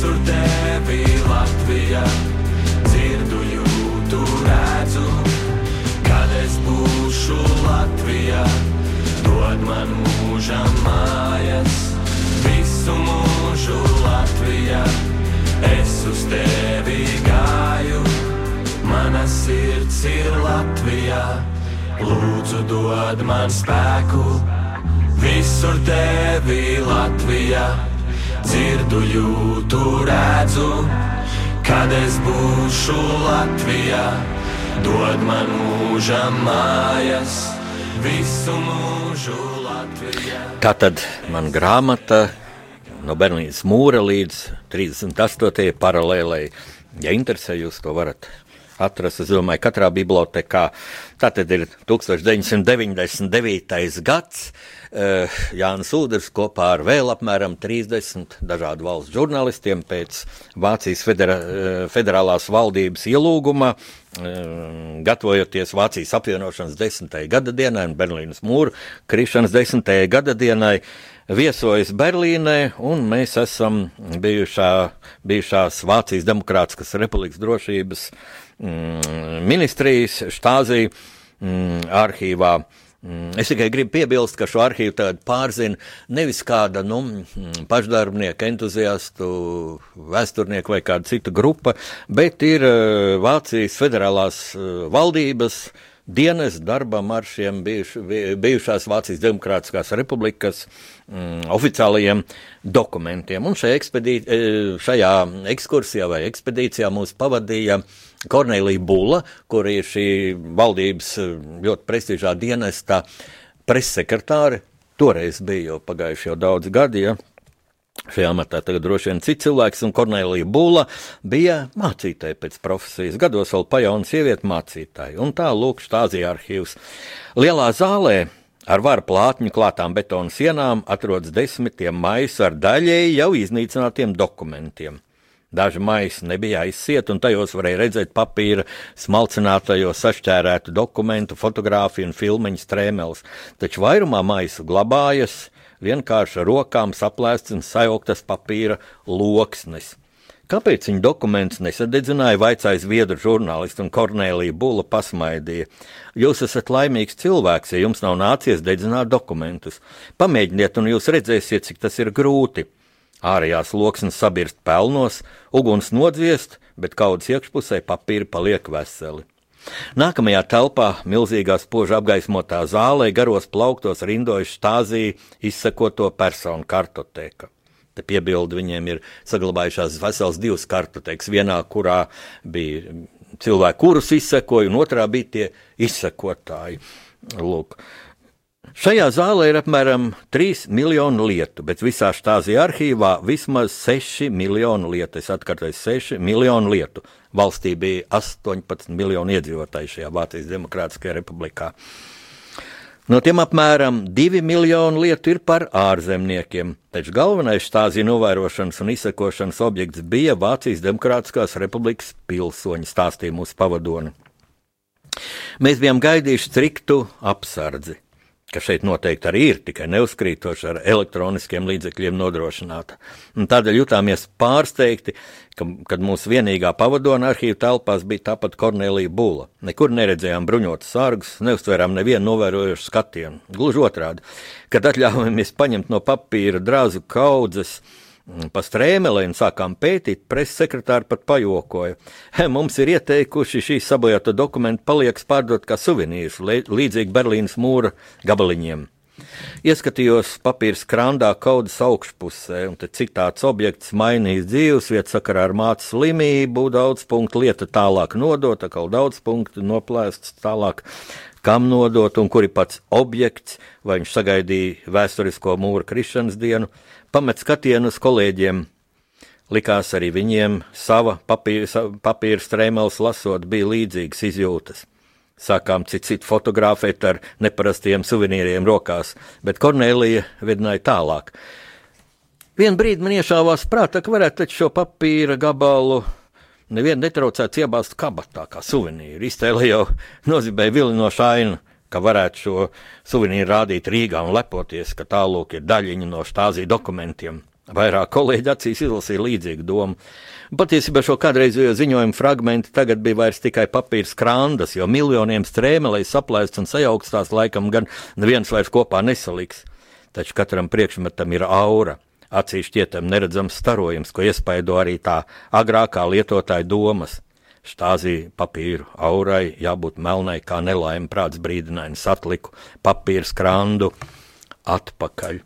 visur tevi Latvijā. Dzirdu, jūtu, redzu, kad es būšu Latvijā. Dod man mūža mājas, visu mūžu Latvijā. Es uz tevi gāju, mana sirds ir Latvijā. Lūdzu, dod man spēku, visur tevi Latvijā dzirdu, jūtu, redzu, kad es būšu Latvijā. Dod man mūža mājas, visu mūžu Latvijā. Tā tad man grāmata no Berlīnas mūra līdz 38. paralēlai. Ja interesē, jūs to varat atrast. Es domāju, katrā bibliotekā. Tā tad ir 1999. gads. Eh, Jānis Udrs kopā ar vēl apmēram 30 dažādu valstu žurnālistiem pēc Vācijas federa, eh, federālās valdības ielūguma, eh, gatavojoties Vācijas apvienošanas desmitajai gada dienai un Berlīnas mūra krišanas desmitajai gada dienai, viesojas Berlīnē, un mēs esam bijušā, bijušās Vācijas Demokrātiskas Republikas drošības mm, ministrijas štāzī mm, arhīvā. Mm, es tikai gribu piebilst, ka šo arhīvu pārzina nevis kāda nu, mm, pašdarbnieka, entuziastu, vēsturnieka vai kāda cita grupa, bet ir eh, Vācijas federālās eh, valdības dienas darbam ar šiem bijuš, bijušās Vācijas Demokrātiskās republikas mm, oficiālajiem dokumentiem. Un šajā, ekspedī, eh, šajā ekskursijā vai ekspedīcijā mūs pavadīja Kornelija Bula, kur ir šī valdības eh, ļoti prestižā dienesta pressekretāre. Toreiz bija jau pagājuši jau daudz gadi, ja šajā amatā tagad droši vien cits cilvēks, un Kornelija Būla bija mācītāja pēc profesijas, gados vēl pajauna sieviete mācītāja, un tā lūk štāzija arhīvs. Lielā zālē ar varu plātņu klātām betonu sienām atrodas desmitiem maisu ar daļēji jau iznīcinātiem dokumentiem. Daži maisi nebija aizsieti, un tajos varēja redzēt papīra smalcinātajos sašķērētu dokumentu, fotografiju un filmu strēmeles, taču vairumā maisu glabājas vienkārši rokām saplēsts un sajauktas papīra loksnes. Kāpēc viņa dokumentus nesadedzināja, vaicāja zviedru žurnālists un Kornelija Bula pasmaidīja. Jūs esat laimīgs cilvēks, ja jums nav nācies dedzināt dokumentus. Pamēģiniet, un jūs redzēsiet, cik tas ir grūti. Ārējās loksnes sabirst pelnos, uguns nodziest, bet kaudzes iekšpusē papīri paliek veseli. Nākamajā telpā, milzīgā spoža apgaismotā zālē, garos plauktos rindojas stāzīja izsekoto personu kartoteka. Te piebildu viņiem ir saglabājušās vesels divas kartotekas, vienā, kurā bija cilvēki, kurus izsekoja, un otrā bija tie izsekotāji. Lūk. Šajā zālē ir apmēram 3 miljoni lietu, bet visā štāzija arhīvā vismaz 6 miljoni lietu. Es atkārtoju, 6 miljoni lietu. Valstī bija 18 miljoni iedzīvotāji šajā Vācijas Demokrātiskajā republikā. No tiem apmēram 2 miljoni lietu ir par ārzemniekiem, taču galvenais štāzija novērošanas un izsekošanas objekts bija Vācijas Demokrātiskās republikas pilsoņi, stāstīja mūsu pavadoni. Mēs bijām gaidījuši striktu apsardzi ka šeit noteikti arī ir tikai neuzkrītoši ar elektroniskiem līdzekļiem nodrošināta. Un tādēļ jutāmies pārsteigti, ka, kad mūsu vienīgā pavadona arhīva telpās bija tāpat Kornelija Būla. Nekur neredzējām bruņotas sargus, neuztvērām nevienu novērojošu skatienu. Gluži otrādi, kad atļāvāmies paņemt no papīra drāzu kaudzes, Mm, pa strēmelē un sākām pētīt, preses sekretāri pat pajokoja. Mums ir ieteikuši šī sabojāta dokumenta palieks pārdot kā suvenīrs, līdzīgi Berlīnas mūra gabaliņiem. Ieskatījos papīra skrandā kaudas augšpusē, un te citāts objekts mainījis dzīves vietu sakarā ar mācas slimību, daudz punktu lieta tālāk nodota, kaut daudz punktu noplēsts tālāk, kam nodot un kuri pats objekts, vai viņš sagaidīja vēsturisko mūra krišanas dienu, pamet skatienu uz kolēģiem. Likās arī viņiem sava papīra, papīra strēmeles lasot, bija līdzīgas izjūtas. Sākām citu citu fotografēt ar neparastiem suvenīriem rokās, bet Kornelija vedināja tālāk. Vienu brīdi man iešāvās prātā, ka varētu šo papīra gabalu nevienu netraucētu iebāzt kabatā kā suvenīru. Iztēle jau nozīmēja vilinošu ainu ka varētu šo suvenīru rādīt Rīgā un lepoties, ka tālūk ir daļiņa no štāzī dokumentiem. Vairāk kolēģi acīs izlasīja līdzīgu domu. Patiesībā šo kādreizējo ziņojumu fragmenti tagad bija vairs tikai papīra skrandas, jo miljoniem strēmelēji saplēsts un sajaukstās laikam gan neviens vairs kopā nesaliks. Taču katram priekšmetam ir aura, acīs šķietam neredzams starojums, ko iespaido arī tā agrākā lietotāja domas. Štāzī papīru aurai jābūt melnai kā nelaime prāts brīdinājums atliku papīra skrandu atpakaļ.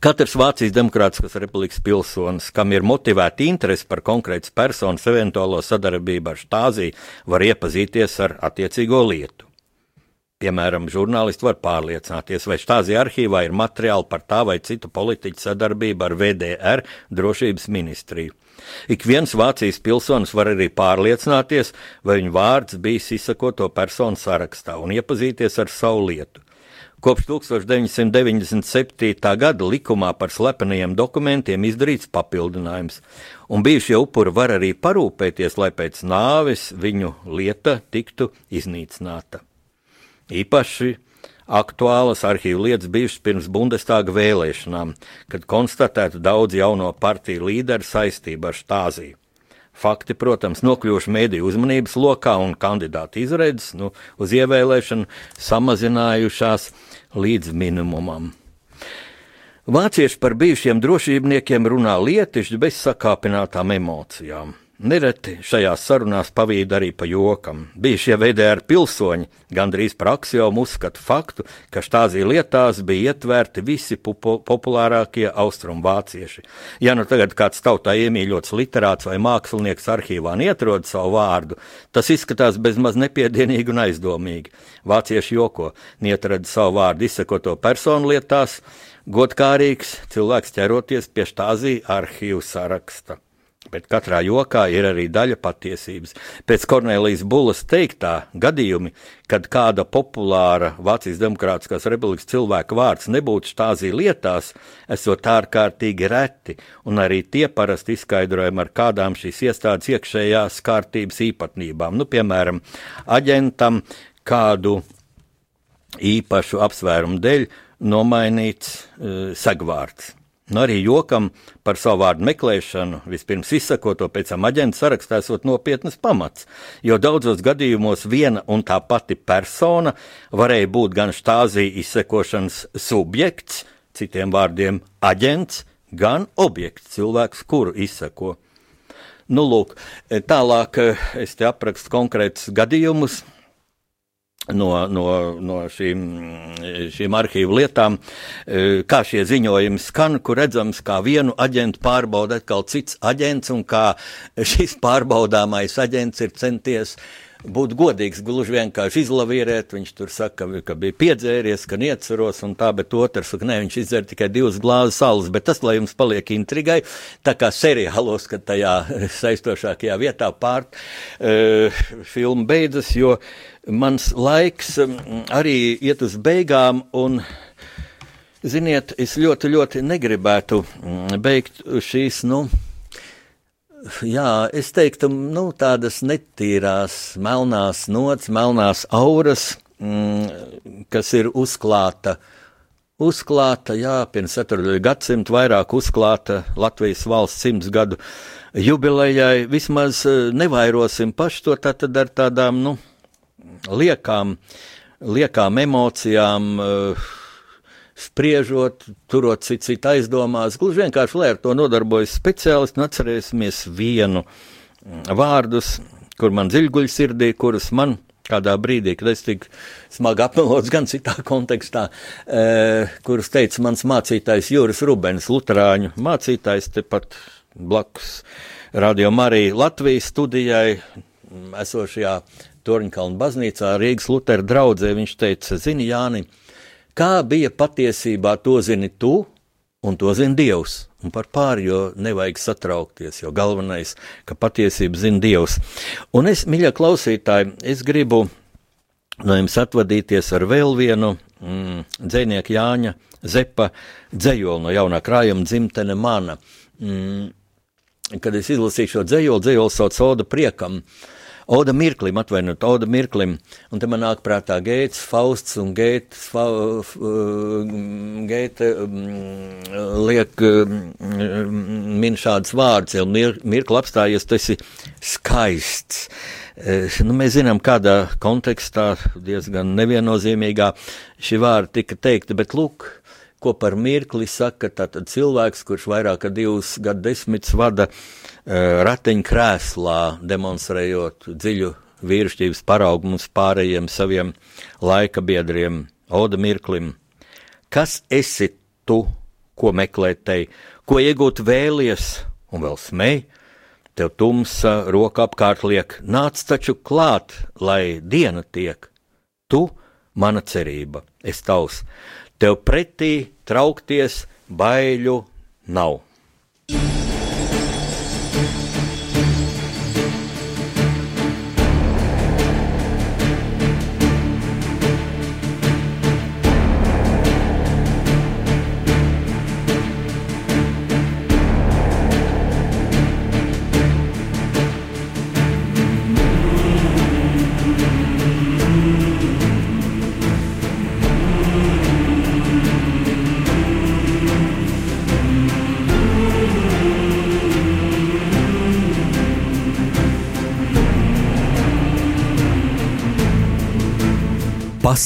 Katrs Vācijas Demokrātiskās republikas pilsonis, kam ir motivēta interese par konkrētas personas eventuālo sadarbību ar štāzī, var iepazīties ar attiecīgo lietu. Piemēram, žurnālisti var pārliecināties, vai štāzī arhīvā ir materiāli par tā vai citu politiķu sadarbību ar VDR drošības ministriju. Ik viens Vācijas pilsonis var arī pārliecināties, vai viņa vārds bijis izsakoto personu sarakstā un iepazīties ar savu lietu. Kopš 1997. gada likumā par slepenajiem dokumentiem izdarīts papildinājums, un bijušie upuri var arī parūpēties, lai pēc nāves viņu lieta tiktu iznīcināta. Īpaši aktuālas arhīvu lietas bijušas pirms Bundestāga vēlēšanām, kad konstatēta daudz jauno partiju līderu saistību ar štāziju. Fakti, protams, nokļuvuši mediju uzmanības lokā un kandidātu izredzes nu, uz ievēlēšanu samazinājušās līdz minimumam. Vācieši par bijušiem drošībniekiem runā lietišķi bez sakāpinātām emocijām. Nereti šajās sarunās pavīd arī pa jokam. Bijušie VDR pilsoņi gandrīz par aksiomu uzskata faktu, ka štāzī lietās bija ietverti visi popu populārākie austrumu vācieši. Ja nu tagad kāds tautā iemīļots literāts vai mākslinieks arhīvā neatrod savu vārdu, tas izskatās bezmaz nepiedienīgi un aizdomīgi. Vācieši joko, neatrada savu vārdu izsakoto personu lietās, godkārīgs cilvēks ķeroties pie štāzī arhīvu saraksta. Bet katrā jokā ir arī daļa patiesības. Pēc Kornelijas Bulas teiktā gadījumi, kad kāda populāra Vācijas Demokrātiskās republikas cilvēka vārds nebūtu štāzī lietās, esot ārkārtīgi reti, un arī tie parasti izskaidrojami ar kādām šīs iestādes iekšējās kārtības īpatnībām. Nu, piemēram, aģentam kādu īpašu apsvērumu dēļ nomainīts uh, segvārds. Nu, arī jokam par savu vārdu meklēšanu, vispirms izsakot to pēc tam aģenta sarakstā, esot nopietnas pamats, jo daudzos gadījumos viena un tā pati persona varēja būt gan štāzija izsekošanas subjekts, citiem vārdiem aģents, gan objekts, cilvēks, kuru izseko. Nu, lūk, tālāk eh, es te aprakstu konkrētus gadījumus, no, no, no šīm, šīm arhīvu lietām, e, kā šie ziņojumi skan, kur redzams, kā vienu aģentu pārbauda atkal cits aģents, un kā šis pārbaudāmais aģents ir centies būt godīgs, gluži vienkārši izlavierēt. Viņš tur saka, ka bija piedzēries, ka ieceros un tā, bet otrs saka, nē, viņš izdzer tikai divas glāzes salas, bet tas, lai jums paliek intrigai, tā kā seriālos, kad tajā saistošākajā vietā pār uh, filma beidzas, jo mans laiks arī iet uz beigām, un, ziniet, es ļoti, ļoti negribētu beigt šīs, nu, jā, es teiktu, nu, tādas netīrās, melnās nots, melnās auras, mm, kas ir uzklāta. Uzklāta, jā, pirms 4. gadsimta vairāk uzklāta Latvijas valsts simts gadu jubilejai. Vismaz eh, nevairosim paši to tātad ar tādām, nu, liekām, liekām emocijām. Uh, spriežot, turot citu cit aizdomās. Gluži vienkārši, lai ar to nodarbojas speciālisti, un atcerēsimies vienu mm, vārdus, kur man dziļguļ sirdī, kurus man kādā brīdī, kad es tiku smagi apmelots gan citā kontekstā, e, kurus teica mans mācītājs Juris Rubens, Lutāņu mācītājs tepat blakus Radio Marija Latvijas studijai esošajā Torņkalnu baznīcā Rīgas Lutera draudzē. Viņš teica, zini, Jāni, Kā bija patiesībā, to zini tu, un to zina Dievs. Un par pārējo nevajag satraukties, jo galvenais, ka patiesību zina Dievs. Un es, mīļie klausītāji, es gribu no jums atvadīties ar vēl vienu mm, dzinieku Jāņa Zepa dzējoli no jaunā krājuma dzimtene mana. Mm, kad es izlasīju šo dzējoli, dzējoli sauc Oda priekam. Uh, Oda Mirklim, atvainojiet, Oda Mirklim, un te man nāk prātā Gēts, Fausts un Gēts, fa, Gēte liek min šādas vārds, jau mir, Mirkli apstājies, tu esi skaists. Nu, mēs zinām, kādā kontekstā, diezgan neviennozīmīgā šī vārda tika teikta, bet lūk, ko par mirkli saka cilvēks, kurš vairāk kā divus gadu desmitus vada uh, ratiņkrēslā, demonstrējot dziļu vīrišķības paraugu mums pārējiem saviem laika biedriem, Oda Mirklim. Kas esi tu, ko meklēt te, ko iegūt vēlies un vēl smēj? Tev tumsa roka apkārt liek, nāc taču klāt, lai diena tiek. Tu, mana cerība, es tavs tev pretī traukties baiļu nav.